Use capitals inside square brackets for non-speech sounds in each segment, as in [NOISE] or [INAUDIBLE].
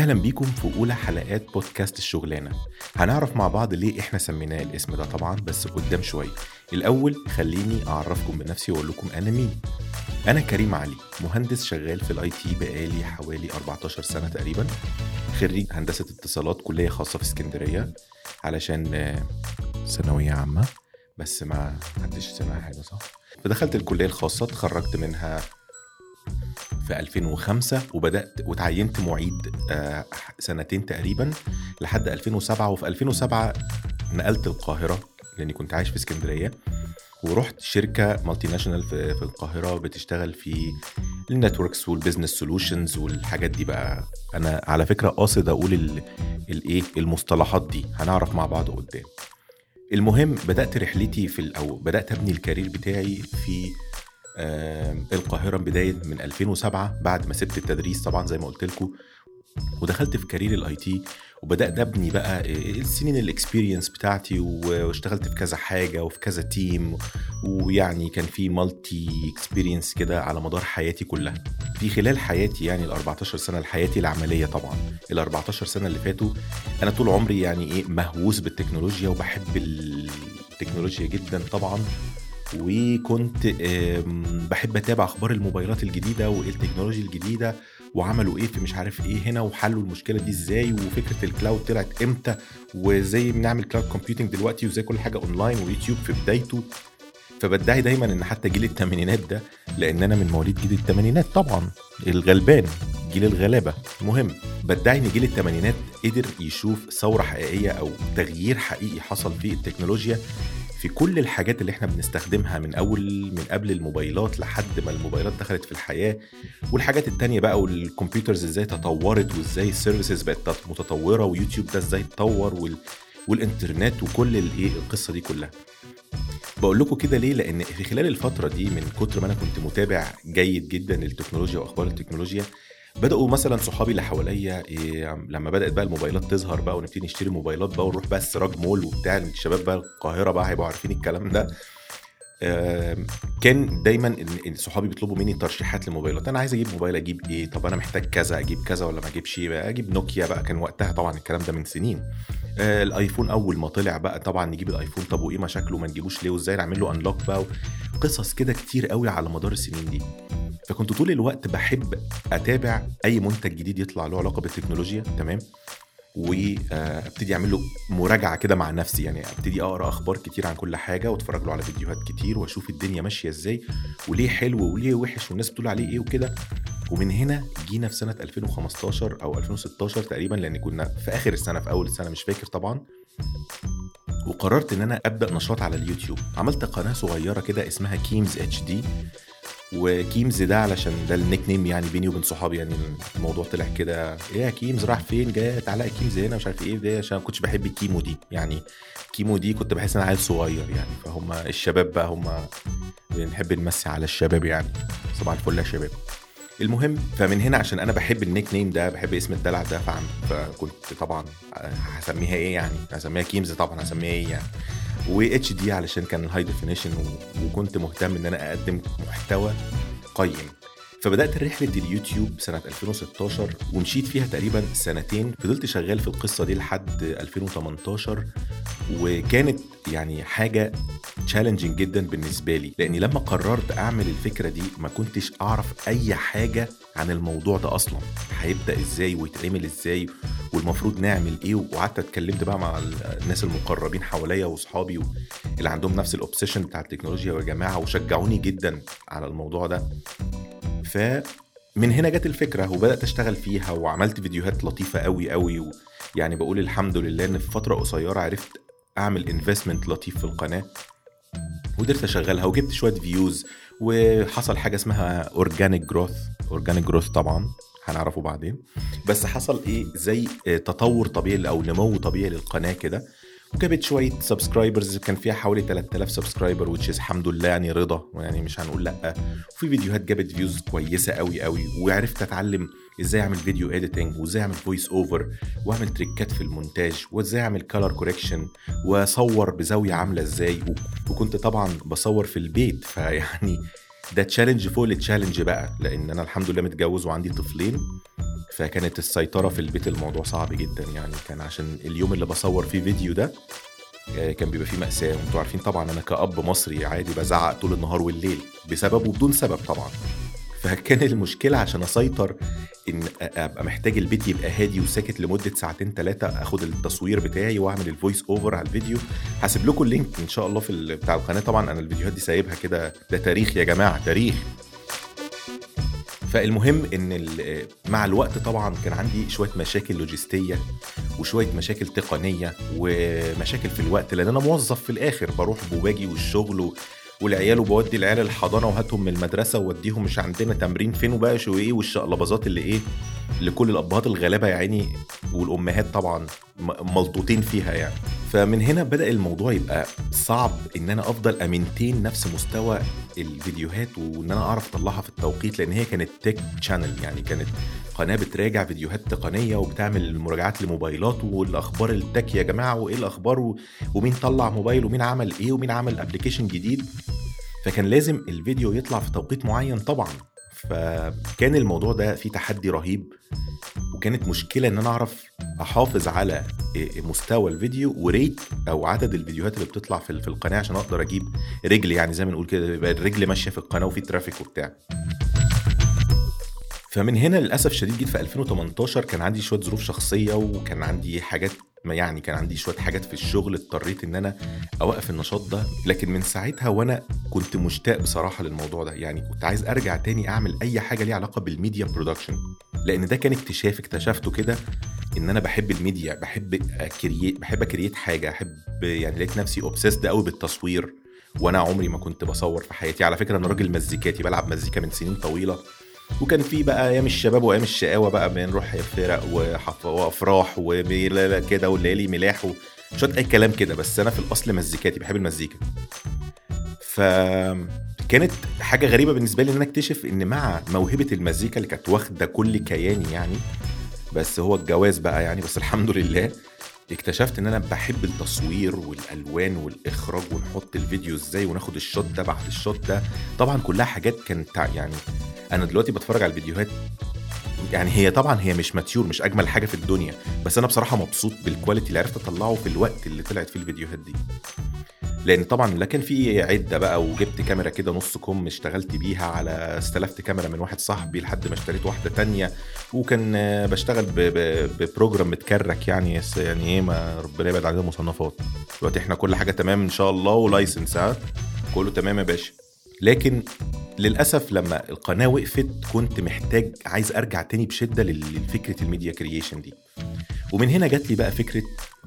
أهلا بيكم في أولى حلقات بودكاست الشغلانة. هنعرف مع بعض ليه إحنا سميناه الاسم ده طبعا بس قدام شوية. الأول خليني أعرفكم بنفسي وأقول لكم أنا مين. أنا كريم علي مهندس شغال في الآي تي بقالي حوالي 14 سنة تقريبا. خريج هندسة اتصالات كلية خاصة في اسكندرية. علشان آه، ثانوية عامة بس ما حدش سمع حاجة صح؟ فدخلت الكلية الخاصة اتخرجت منها في 2005 وبدأت وتعينت معيد آه، سنتين تقريبا لحد 2007 وفي 2007 نقلت القاهرة لأني كنت عايش في اسكندرية ورحت شركة multinational في, في القاهرة بتشتغل في ال networks وال business solutions والحاجات دي بقى. أنا على فكرة قاصد أقول الايه المصطلحات دي هنعرف مع بعض قدام. المهم بدأت رحلتي في أو بدأت أبني ال career بتاعي في القاهرة بداية من 2007 بعد ما سبت التدريس طبعا زي ما قلت لكم ودخلت في career ال IT وبدأت أبني بقى السنين ال experience بتاعتي واشتغلت في كذا حاجة وفي كذا team ويعني كان في multi experience كده على مدار حياتي كلها. في خلال حياتي يعني ال 14 سنة لحياتي العملية طبعا. ال 14 سنة اللي فاتوا أنا طول عمري يعني إيه مهووس بالتكنولوجيا وبحب التكنولوجيا جدا طبعا. وكنت بحب أتابع أخبار الموبايلات الجديدة وايه التكنولوجيا الجديدة وعملوا إيه في مش عارف إيه هنا وحلوا المشكلة دي إزاي وفكرة ال cloud طلعت إمتى وإزاي بنعمل cloud computing دلوقتي وإزاي كل حاجة اونلاين ويوتيوب في بدايته. فبدعي دايما إن حتى جيل الثمانينات ده لأن أنا من مواليد جيل الثمانينات طبعا الغلبان جيل الغلابة. المهم بدعي إن جيل الثمانينات قدر يشوف ثورة حقيقية أو تغيير حقيقي حصل في التكنولوجيا في كل الحاجات اللي إحنا بنستخدمها من أول من قبل الموبايلات لحد ما الموبايلات دخلت في الحياة. والحاجات التانية بقى وال computers إزاي تطورت وازاي ال services بقت متطورة ويوتيوب ده إزاي اتطور وال... والإنترنت وكل الايه القصة دي كلها. بقول لكم كده ليه؟ لأن في خلال الفترة دي من كتر ما أنا كنت متابع جيد جدا للتكنولوجيا وأخبار التكنولوجيا بدأوا مثلا صحابي اللي حواليا إيه لما بدأت بقى الموبايلات تظهر بقى ونبتدي نشتري موبايلات بقى ونروح بقى السراج مول وبتاع الشباب بقى القاهرة بقى هيبقوا عارفين الكلام ده. كان دايما صحابي بيطلبوا مني ترشيحات لموبايلات أنا عايز أجيب موبايل أجيب إيه؟ طب أنا محتاج كذا أجيب كذا ولا ما أجيبش؟ إيه أجيب نوكيا بقى كان وقتها طبعا الكلام ده من سنين. آه الآيفون أول ما طلع بقى طبعا نجيب الآيفون. طب وإيه مشاكله؟ ما نجيبوش ليه؟ وإزاي نعمل له انلوك بقى؟ قصص كده كتير قوي على مدار السنين دي. فكنت طول الوقت بحب أتابع أي منتج جديد يطلع له علاقة بالتكنولوجيا تمام؟ وأبتدي أعمل له مراجعة كده مع نفسي يعني أبتدي أقرأ أخبار كتير عن كل حاجة وأتفرج له على فيديوهات كتير وأشوف الدنيا ماشية إزاي وليه حلو وليه وحش والناس بتقول عليه إيه وكده. ومن هنا جينا في سنة 2015 أو 2016 تقريبا لأن كنا في آخر السنة في أول السنة مش فاكر طبعا. وقررت إن أنا أبدأ نشاط على اليوتيوب. عملت قناة صغيرة كده اسمها كيمز HD وكيمز ده علشان ده ال nickname يعني بيني وبين صحابي يعني الموضوع طلع كده. إيه يا كيمز راح فين؟ جاي تعالى كيمز هنا مش عارف إيه ده عشان ما كنتش بحب الكيمو دي. يعني كيمو دي كنت بحس إن أنا عيل صغير يعني فهم الشباب بقى هم بنحب نمسي على الشباب يعني. صباح الفل يا شباب. المهم فمن هنا عشان أنا بحب ال nickname ده بحب اسم الدلع ده فعم فكنت طبعا هسميها إيه يعني؟ هسميها كيمز طبعا هسميها إيه يعني؟ و HD علشان كان ال high definition وكنت مهتم إن أنا أقدم محتوى قيم. فبدأت رحله اليوتيوب سنة 2016 ومشيت فيها تقريبا سنتين. فضلت شغال في القصة دي لحد 2018 وكانت يعني حاجة challenging جدا بالنسبة لي. لأني لما قررت أعمل الفكرة دي ما كنتش أعرف أي حاجة عن الموضوع ده أصلا. هيبدأ إزاي ويتعمل إزاي والمفروض نعمل إيه؟ وقعدت اتكلمت بقى مع الناس المقربين حواليا واصحابي اللي عندهم نفس ال obsession بتاع التكنولوجيا يا جماعة وشجعوني جدا على الموضوع ده. ف من هنا جت الفكرة وبدأت أشتغل فيها وعملت فيديوهات لطيفة قوي قوي يعني بقول الحمد لله إن في فترة قصيرة عرفت أعمل investment لطيف في القناة. وقدرت أشغلها وجبت شوية views وحصل حاجة اسمها organic growth organic growth طبعا هنعرفه بعدين. بس حصل إيه زي تطور طبيعي أو نمو طبيعي للقناة كده. وجابت شوية subscribers كان فيها حوالي 3000 subscriber وتشيز الحمد لله يعني رضا. يعني مش هنقول لأ. وفي فيديوهات جابت views كويسة قوي قوي. وعرفت أتعلم إزاي أعمل video editing وإزاي أعمل voice over وأعمل تريكات في المونتاج وإزاي أعمل color correction وأصور بزاوية عاملة إزاي. وكنت طبعا بصور في البيت. فيعني ده challenge فوق ال challenge بقى لأن أنا الحمد لله متجوز وعندي طفلين فكانت السيطرة في البيت الموضوع صعب جدا يعني. كان عشان اليوم اللي بصور فيه فيديو ده آه، كان بيبقى فيه مأساة. وأنتوا عارفين طبعا أنا كأب مصري عادي بزعق طول النهار والليل بسبب وبدون سبب طبعا. فكان المشكلة عشان أسيطر إن أبقى محتاج البيت يبقى هادي وساكت لمدة ساعتين ثلاثة أخد التصوير بتاعي وأعمل ال voice over على الفيديو. هسيب لكم ال link إن شاء الله في بتاع القناة. طبعا أنا الفيديوهات دي سايبها كده ده تاريخ يا جماعة تاريخ. فالمهم إن مع الوقت طبعا كان عندي شوية مشاكل لوجستية وشوية مشاكل تقنية ومشاكل في الوقت لأن أنا موظف في الآخر بروح وباجي والشغل والعيال وبودي العيال الحضانة وهاتهم من المدرسة ووديهم مش عندنا تمرين فين وبقى شو إيه والشقلباظات اللي إيه لكل الأبهات الغلابة يا عيني والأمهات طبعا. ملطوطين فيها يعني. فمن هنا بدأ الموضوع يبقى صعب إن أنا أفضل أمنتين نفس مستوى الفيديوهات وإن أنا أعرف أطلعها في التوقيت لأن هي كانت تك شانل يعني كانت قناة بتراجع فيديوهات تقنية وبتعمل مراجعات لموبايلات والأخبار التك يا جماعة وإيه الأخبار ومين طلع موبايل ومين عمل إيه ومين عمل application جديد. فكان لازم الفيديو يطلع في توقيت معين طبعا. فكان الموضوع ده فيه تحدي رهيب وكانت مشكلة إن أنا أعرف أحافظ على مستوى الفيديو و rate أو عدد الفيديوهات اللي بتطلع في القناة عشان أقدر أجيب رجل يعني زي ما نقول كده يبقى الرجل ماشية في القناة وفي traffic وبتاع. فمن هنا للأسف شديد جيت في 2018 كان عندي شوية ظروف شخصية وكان عندي حاجات يعني كان عندي شوية حاجات في الشغل اضطريت إن أنا أوقف النشاط ده. لكن من ساعتها وأنا كنت مشتاق بصراحة للموضوع ده. يعني كنت عايز أرجع تاني أعمل أي حاجة ليها علاقة بال media production لأن ده كان اكتشاف اكتشفته كده إن أنا بحب الميديا بحب أ create بحب أ create حاجة احب يعني لقيت نفسي obsessed قوي بالتصوير. وأنا عمري ما كنت بصور في حياتي. على فكرة أنا راجل مزيكاتي بلعب مزيكا من سنين طويلة. وكان في بقى أيام الشباب وأيام الشقاوة بقى بنروح فرق وأفراح وكده والليالي ملاح وشويه أي كلام كده بس أنا في الأصل مزيكاتي بحب المزيكا. ف كانت حاجة غريبة بالنسبة لي إن أنا أكتشف إن مع موهبة المزيكا اللي كانت واخدة كل كياني يعني بس هو الجواز بقى يعني بس الحمد لله اكتشفت إن أنا بحب التصوير والألوان والإخراج ونحط الفيديو إزاي وناخد ال shot ده بعد ال shot ده. طبعا كلها حاجات كانت يعني أنا دلوقتي بتفرج على الفيديوهات يعني هي طبعا هي مش mature مش أجمل حاجة في الدنيا بس أنا بصراحة مبسوط بال quality اللي عرفت أطلعه في الوقت اللي طلعت فيه الفيديوهات دي. لأن طبعا لا كان في عدة بقى وجبت كاميرا كده نص كم اشتغلت بيها على استلفت كاميرا من واحد صاحبي لحد ما اشتريت واحدة تانية. وكان بشتغل ب program متكرك يعني يعني إيه ما ربنا يبعد علينا المصنفات دلوقتي إحنا كل حاجة تمام إن شاء الله و licensed ها؟ كله تمام يا باشا. لكن للأسف لما القناة وقفت كنت محتاج عايز أرجع تاني بشدة لفكرة ال media creation دي. ومن هنا جات لي بقى فكرة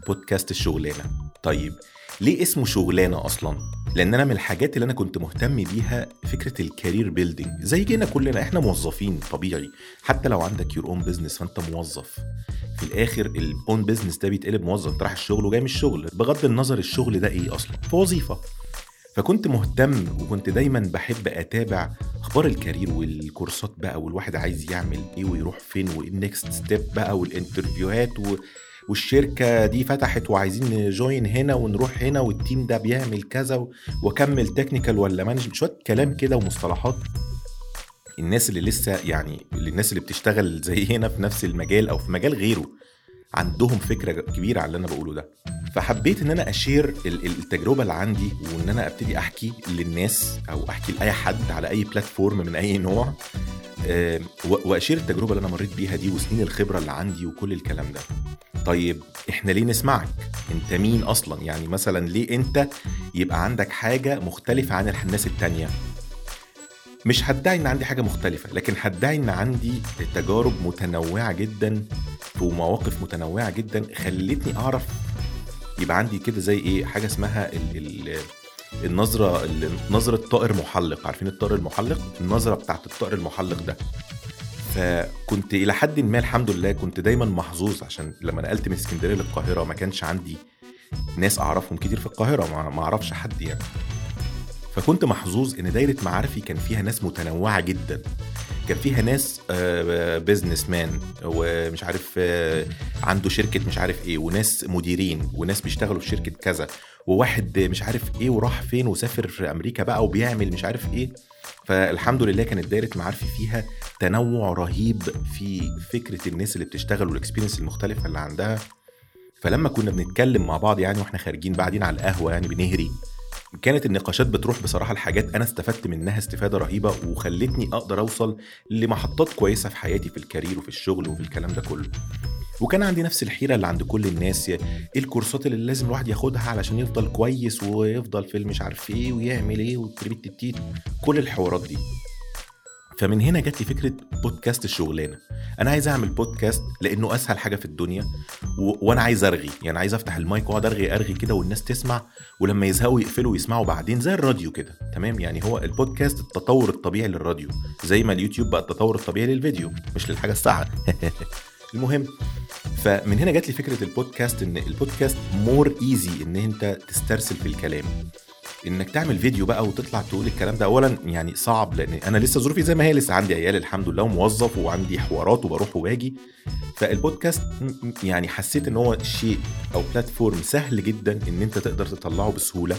بودكاست الشغلانة. طيب ليه اسمه شغلانة أصلا؟ لأن أنا من الحاجات اللي أنا كنت مهتم بيها فكرة ال career building زي جينا كلنا إحنا موظفين طبيعي. حتى لو عندك your own business فأنت موظف. في الآخر ال own business ده بيتقلب موظف. رايح الشغل وجاي من الشغل. بغض النظر الشغل ده إيه أصلا. في وظيفة. فكنت مهتم وكنت دايما بحب أتابع أخبار ال career والكورسات بقى والواحد عايز يعمل إيه ويروح فين وايه ال next step بقى وال interview هات و... والشركة دي فتحت وعايزين نجoin هنا ونروح هنا وال team ده بيعمل كذا واكمل technical ولا management شوية كلام كده ومصطلحات الناس اللي لسه يعني الناس اللي بتشتغل زي هنا في نفس المجال أو في مجال غيره عندهم فكرة كبيرة على اللي أنا بقوله ده. فحبيت إن أنا أشير التجربة اللي عندي وإن أنا أبتدي أحكي للناس أو أحكي لأي حد على أي بلاتفورم من أي نوع وأشير التجربة اللي أنا مريت بيها دي وسنين الخبرة اللي عندي وكل الكلام ده. طيب إحنا ليه نسمعك؟ أنت مين أصلا؟ يعني مثلا ليه أنت يبقى عندك حاجة مختلفة عن الناس التانية؟ مش هدعي إن عندي حاجة مختلفة لكن هدعي إن عندي تجارب متنوعة جدا ومواقف متنوعة جدا خلتني أعرف يبقى عندي كده زي إيه؟ حاجة اسمها ال ال النظرة نظرة طائر محلق. عارفين الطائر المحلق؟ النظرة بتاعت الطائر المحلق ده. فكنت إلى حد ما الحمد لله كنت دايما محظوظ عشان لما نقلت من اسكندرية للقاهرة ما كانش عندي ناس أعرفهم كتير في القاهرة ما أعرفش حد يعني. فكنت محظوظ إن دايرة معارفي كان فيها ناس متنوعة جدا. كان فيها ناس businessman ومش عارف آه، عنده شركة مش عارف إيه وناس مديرين وناس بيشتغلوا في شركة كذا وواحد مش عارف إيه وراح فين وسافر في أمريكا بقى وبيعمل مش عارف إيه. فالحمد لله كانت دايرة معارفي فيها تنوع رهيب في فكرة الناس اللي بتشتغل وال experience المختلفة اللي عندها. فلما كنا بنتكلم مع بعض يعني وإحنا خارجين بعدين على القهوة يعني بنهري كانت النقاشات بتروح بصراحة لحاجات أنا استفدت منها استفادة رهيبة وخلتني أقدر أوصل لمحطات كويسة في حياتي في ال career وفي الشغل وفي الكلام ده كله. وكان عندي نفس الحيرة اللي عند كل الناس إيه الكورسات اللي لازم الواحد ياخدها علشان يفضل كويس ويفضل في مش عارف إيه ويعمل إيه والتربيت التيت كل الحوارات دي. فمن هنا جات لي فكرة بودكاست الشغلانة. أنا عايز أعمل بودكاست لأنه أسهل حاجة في الدنيا و... وأنا عايز أرغي. يعني عايز أفتح المايك وأقعد أرغي أرغي كده والناس تسمع ولما يزهقوا يقفلوا ويسمعوا بعدين زي الراديو كده. تمام؟ يعني هو البودكاست التطور الطبيعي للراديو. زي ما اليوتيوب بقى التطور الطبيعي للفيديو مش للحاجة الساعة. [LAUGHS] المهم فمن هنا جات لي فكرة البودكاست إن البودكاست more easy إن أنت تسترسل في الكلام. إنك تعمل فيديو بقى وتطلع تقول الكلام ده اولا يعني صعب لأن أنا لسه ظروفي زي ما هي لسه عندي عيال الحمد لله وموظف وعندي حوارات وبروح وباجي. فالبودكاست يعني حسيت إن هو شيء أو platform سهل جدا إن أنت تقدر تطلعه بسهولة.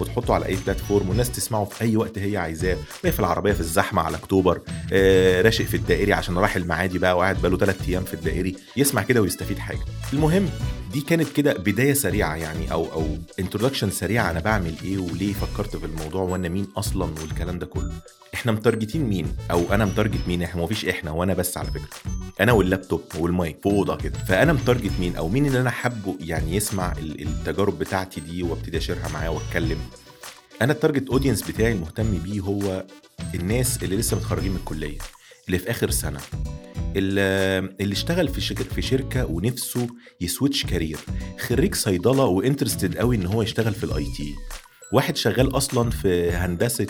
وتحطه على أي platform والناس تسمعه في أي وقت هي عايزاه. وهي في العربية في الزحمة على أكتوبر آه راشق في الدائري عشان راح المعادي بقى وقاعد بقاله ثلاث أيام في الدائري يسمع كده ويستفيد حاجة. المهم دي كانت كده بداية سريعة يعني أو أو introduction سريعة أنا بعمل إيه وليه فكرت في الموضوع وأنا مين أصلا والكلام ده كله. إحنا مت target ين مين؟ أو أنا مت target مين؟ إحنا مفيش إحنا وأنا بس على فكرة. أنا وال laptop وال mic في اوضه كده. فانا مت target مين؟ أو مين اللي أنا حابه يعني يسمع التجارب بتاعتي دي وابتدي ا share ها معاه واتكلم. أنا ال target audience بتاعي المهتم بيه هو الناس اللي لسه متخرجين من الكلية اللي في آخر سنة اللي اشتغل في شركه في شركة ونفسه ي switch career. خريج صيدلة و interested قوي إن هو يشتغل في ال IT واحد شغال أصلا في هندسة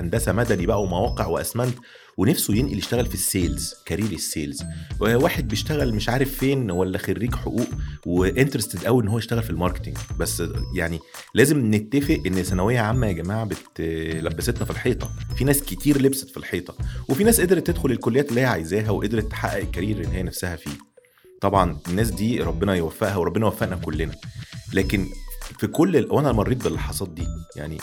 هندسة مدني بقى ومواقع وأسمنت ونفسه ينقل يشتغل في ال sales career ال sales. واحد بيشتغل مش عارف فين ولا خريج حقوق و interested قوي إن هو يشتغل في ال marketing بس يعني لازم نتفق إن ثانوية عامة يا جماعة بتلبسنا في الحيطة. في ناس كتير لبست في الحيطة. وفي ناس قدرت تدخل الكليات اللي هي عايزاها وقدرت تحقق ال career اللي هي نفسها فيه. طبعا الناس دي ربنا يوفقها وربنا يوفقنا كلنا. لكن في كل ال... وأنا مريت باللحظات دي. يعني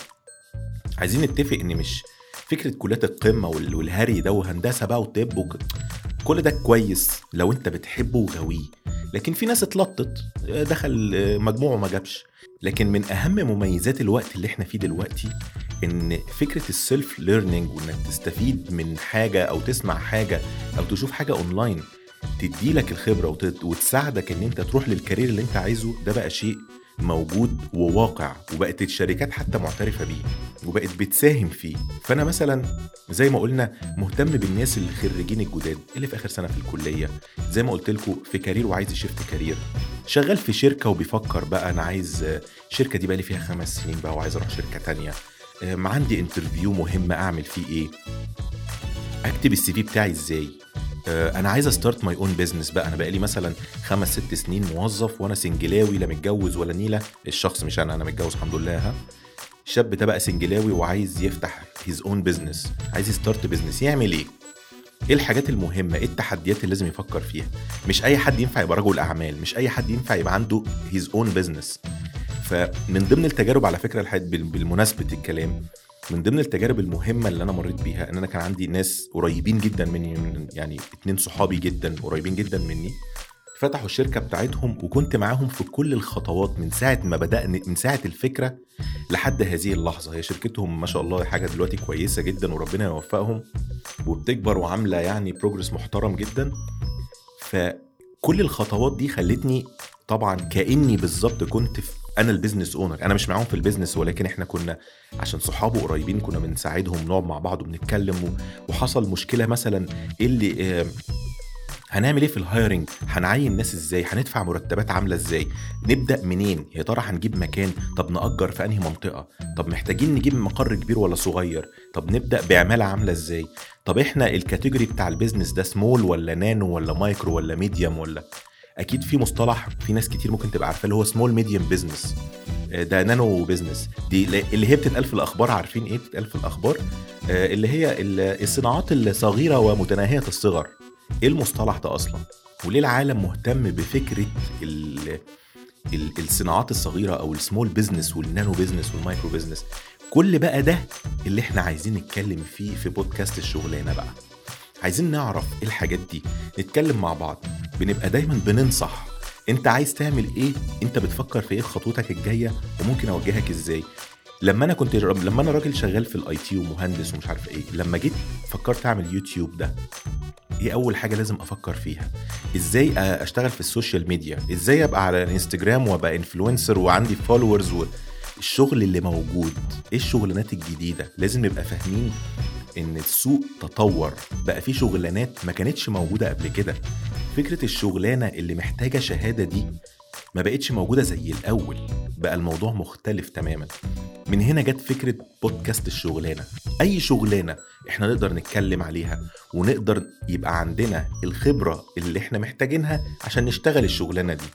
عايزين نتفق إن مش فكرة كليات القمة والهري ده وهندسة بقى وطب وك... كل ده كويس لو أنت بتحبه وغاويه. لكن في ناس اتلطت دخل مجموعه ما جابش. لكن من أهم مميزات الوقت اللي إحنا فيه دلوقتي إن فكرة ال self learning وإنك تستفيد من حاجة أو تسمع حاجة أو تشوف حاجة اونلاين تدي لك الخبره وتساعدك إن أنت تروح لل career اللي أنت عايزه ده بقى شيء موجود وواقع وبقت الشركات حتى معترفة بيه وبقت بتساهم فيه. فأنا مثلا زي ما قلنا مهتم بالناس اللي خريجين الجداد اللي في آخر سنة في الكلية. زي ما قلت لكم في career وعايز ي shift career. شغال في شركة وبيفكر بقى أنا عايز الشركة دي بقى لي فيها خمس سنين بقى وعايز أروح شركة تانية. عندي interview مهم أعمل فيه إيه؟ اكتب ال CV بتاعي إزاي؟ أنا عايز ا start my own business بقى. أنا بقالي مثلا خمس ست سنين موظف وأنا single اوي لا متجوز ولا نيلة. الشخص مش أنا أنا متجوز الحمد لله ها. الشاب ده بقى single اوي وعايز يفتح his own business عايز ي start business يعمل إيه؟ إيه الحاجات المهمة؟ إيه التحديات اللي لازم يفكر فيها؟ مش أي حد ينفع يبقى رجل أعمال. مش أي حد ينفع يبقى عنده his own business فمن ضمن التجارب على فكرة بالمناسبة الكلام من ضمن التجارب المهمة اللي أنا مريت بيها إن أنا كان عندي ناس قريبين جدا مني من يعني اتنين صحابي جدا قريبين جدا مني فتحوا الشركة بتاعتهم وكنت معاهم في كل الخطوات من ساعة ما بدانا من ساعة الفكرة لحد هذه اللحظة. هي شركتهم ما شاء الله حاجة دلوقتي كويسة جدا وربنا يوفقهم وبتكبر وعاملة يعني progress محترم جدا. فكل الخطوات دي خلتني طبعا كأني بالظبط كنت في أنا ال business owner أنا مش معاهم في ال business ولكن إحنا كنا عشان صحابه قريبين كنا بنساعدهم نقعد مع بعض وبنتكلم وحصل مشكلة مثلا إيه اللي هنعمل إيه في ال hiring هنعين ناس إزاي؟ هندفع مرتبات عاملة إزاي؟ نبدأ منين؟ يا ترى هنجيب مكان؟ طب نأجر في أنهي منطقة؟ طب محتاجين نجيب مقر كبير ولا صغير؟ طب نبدأ بعماله عاملة إزاي؟ طب إحنا ال category بتاع ال business ده small ولا نانو ولا مايكرو ولا medium ولا أكيد في مصطلح في ناس كتير ممكن تبقى عارفاه اللي هو small medium business ده nano business دي اللي هي بتتقال في الأخبار عارفين إيه بتتقال في الأخبار؟ اللي هي الصناعات الصغيرة ومتناهية الصغر. إيه المصطلح ده أصلا؟ وليه العالم مهتم بفكرة ال ال الصناعات الصغيرة أو ال small business وال nano business وال micro business كل بقى ده اللي إحنا عايزين نتكلم فيه في بودكاست الشغلانة بقى. عايزين نعرف إيه الحاجات دي نتكلم مع بعض بنبقى دايما بننصح. أنت عايز تعمل إيه؟ أنت بتفكر في إيه خطوتك الجاية؟ وممكن أوجهك إزاي؟ لما أنا كنت لما أنا راجل شغال في ال IT ومهندس ومش عارف إيه لما جيت فكرت أعمل يوتيوب ده إيه أول حاجة لازم أفكر فيها؟ إزاي أشتغل في ال social media؟ إزاي أبقى على الانستجرام وأبقى influencer وعندي followers و... الشغل اللي موجود إيه الشغلانات الجديدة؟ لازم نبقى فاهمين. إن السوق تطور بقى في شغلانات ما كانتش موجودة قبل كده. فكرة الشغلانة اللي محتاجة شهادة دي ما بقتش موجودة زي الأول بقى الموضوع مختلف تماما. من هنا جت فكرة بودكاست الشغلانة. أي شغلانة إحنا نقدر نتكلم عليها ونقدر يبقى عندنا الخبرة اللي إحنا محتاجينها عشان نشتغل الشغلانة دي.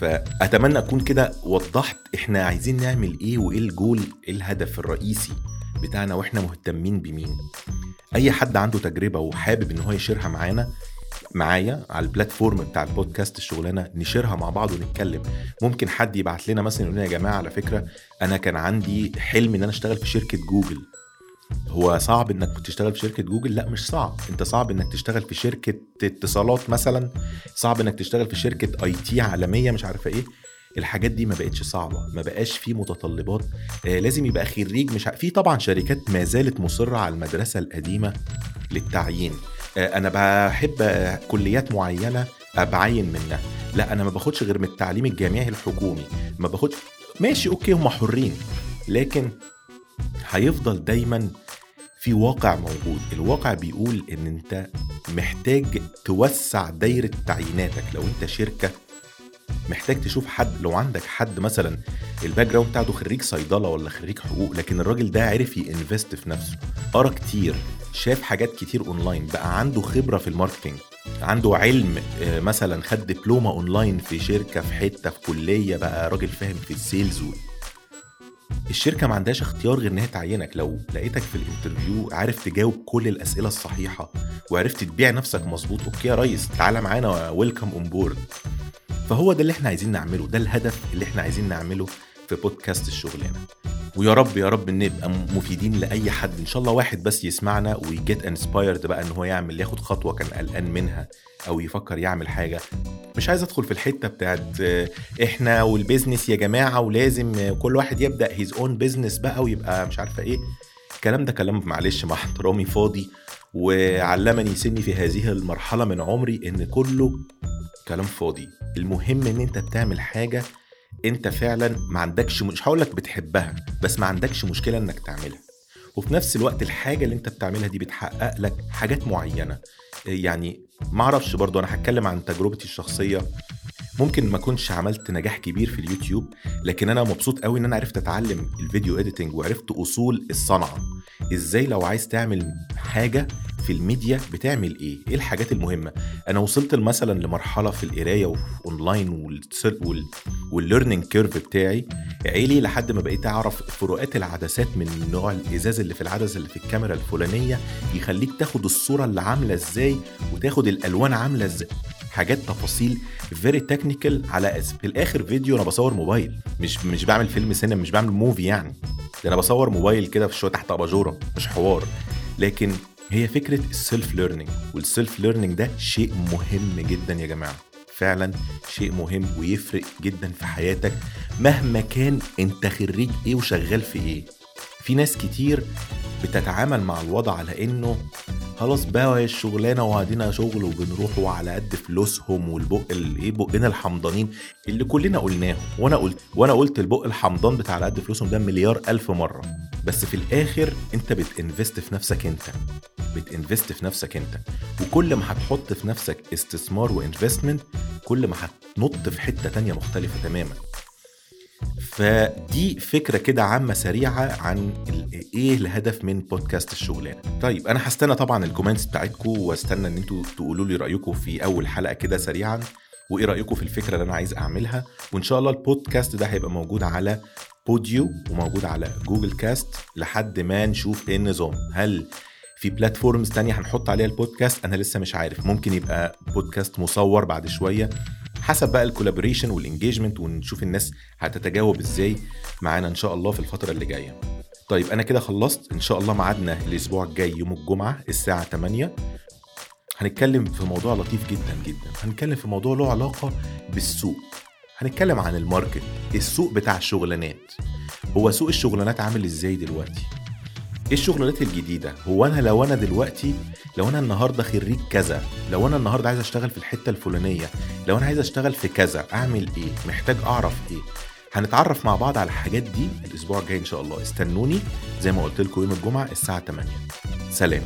فأتمنى أكون كده وضحت إحنا عايزين نعمل إيه وإيه الجول إيه الهدف الرئيسي. بتاعنا وإحنا مهتمين بمين. أي حد عنده تجربة وحابب إن هو يشيرها معانا معايا على ال platform بتاع البودكاست الشغلانة نشيرها مع بعض ونتكلم. ممكن حد يبعت لنا مثلا يقول لنا يا جماعة على فكرة أنا كان عندي حلم إن أنا أشتغل في شركة جوجل. هو صعب إنك تشتغل في شركة جوجل؟ لا مش صعب. أنت صعب إنك تشتغل في شركة اتصالات مثلا؟ صعب إنك تشتغل في شركة IT عالمية مش عارفة إيه؟ الحاجات دي ما بقتش صعبة ما بقاش في متطلبات آه لازم يبقى خريج مش في طبعا شركات ما زالت مصرة على المدرسة القديمة للتعيين. آه أنا بحب كليات معينة أبعين منها. لا أنا ما باخدش غير من التعليم الجامعي الحكومي. ما باخدش ماشي أوكي هم حرين لكن هيفضل دايما في واقع موجود. الواقع بيقول إن أنت محتاج توسع دايرة تعييناتك. لو أنت شركة محتاج تشوف حد لو عندك حد مثلا ال background بتاعته خريج صيدلة ولا خريج حقوق لكن الراجل ده عرف ينفست في نفسه قرأ كتير شاف حاجات كتير اونلاين بقى عنده خبرة في ال marketing عنده علم مثلا خد دبلومة اونلاين في شركة في حتة في كلية بقى راجل فاهم في ال sales الشركة ما عندهاش اختيار غير انها تعينك لو لقيتك في ال interview عارف تجاوب كل الأسئلة الصحيحة وعرفت تبيع نفسك مظبوط okay يا ريس تعالى معانا welcome on board فهو ده اللي إحنا عايزين نعمله ده الهدف اللي إحنا عايزين نعمله في بودكاست الشغلانه ويا رب يا رب نبقى مفيدين لأي حد. إن شاء الله واحد بس يسمعنا وي get inspired بقى إن هو يعمل ياخد خطوة كان قلقان منها أو يفكر يعمل حاجة. مش عايز أدخل في الحتة بتاعت إحنا وال business يا جماعة ولازم كل واحد يبدأ his own business بقى ويبقى مش عارفة إيه. الكلام ده كلام معلش مع احترامي فاضي. وعلمني سني في هذه المرحلة من عمري إن كله كلام فاضي. المهم إن أنت بتعمل حاجة أنت فعلا ما عندكش مش هقول لك بتحبها بس ما عندكش مشكلة إنك تعملها. وفي نفس الوقت الحاجة اللي أنت بتعملها دي بتحقق لك حاجات معينة. يعني ما أعرفش برضو أنا هتكلم عن تجربتي الشخصية. ممكن ما كنتش عملت نجاح كبير في اليوتيوب لكن أنا مبسوط قوي إن أنا عرفت أتعلم الفيديو اديتنج وعرفت أصول الصنعة. إزاي لو عايز تعمل حاجة في الميديا بتعمل إيه؟ إيه الحاجات المهمة؟ أنا وصلت مثلا لمرحلة في القراية وفي اونلاين وال learning curve بتاعي عالي لحد ما بقيت أعرف فروقات العدسات من نوع الإزاز اللي في العدسة اللي في الكاميرا الفلانية يخليك تاخد الصورة اللي عاملة إزاي وتاخد الألوان عاملة إزاي. حاجات تفاصيل very technical على اسم في الآخر فيديو أنا بصور موبايل. مش مش بعمل فيلم سينما مش بعمل movie يعني. ده أنا بصور موبايل كده في شوية تحت أباجورة مش حوار. لكن هي فكرة ال self learning وال self learning ده شيء مهم جدا يا جماعة. فعلا شيء مهم ويفرق جدا في حياتك مهما كان أنت خريج إيه وشغال في إيه. في ناس كتير بتتعامل مع الوضع على إنه خلاص بقى الشغلانة وعدينا شغل وبنروح وعلى قد فلوسهم والبق الايه بقنا الحمضانين اللي كلنا قلناه وأنا قلت وأنا قلت البق الحمضان بتاع على قد فلوسهم ده مليار ألف مرة. بس في الآخر أنت بتنفست في نفسك أنت. بتنفست في نفسك أنت. وكل ما هتحط في نفسك استثمار و investment كل ما هتنط في حتة تانية مختلفة تماما. فدي فكرة كده عامة سريعة عن إيه الهدف من بودكاست الشغلانة. طيب أنا هستنى طبعا ال comments بتاعتكم واستنى إن أنتوا تقولوا لي رأيكم في أول حلقة كده سريعا وإيه رأيكم في الفكرة اللي أنا عايز أعملها. وإن شاء الله البودكاست ده هيبقى موجود على بوديو وموجود على جوجل كاست لحد ما نشوف إيه النظام. هل في platforms تانية هنحط عليها البودكاست أنا لسه مش عارف. ممكن يبقى بودكاست مصور بعد شوية. حسب بقى ال collaboration وال engagement ونشوف الناس هتتجاوب إزاي معانا إن شاء الله في الفترة اللي جاية. طيب أنا كده خلصت. إن شاء الله ميعادنا الأسبوع الجاي يوم الجمعة الساعة 8 هنتكلم في موضوع لطيف جدا جدا. هنتكلم في موضوع له علاقة بالسوق. هنتكلم عن الماركت السوق بتاع الشغلانات. هو سوق الشغلانات عامل إزاي دلوقتي؟ إيه الشغلانات الجديدة؟ هو أنا لو أنا دلوقتي لو أنا النهارده خريج كذا لو أنا النهارده عايز أشتغل في الحتة الفلانية لو أنا عايز أشتغل في كذا أعمل إيه؟ محتاج أعرف إيه؟ هنتعرف مع بعض على الحاجات دي الأسبوع الجاي إن شاء الله. استنوني زي ما قلت لكم يوم الجمعة الساعة 8 سلام.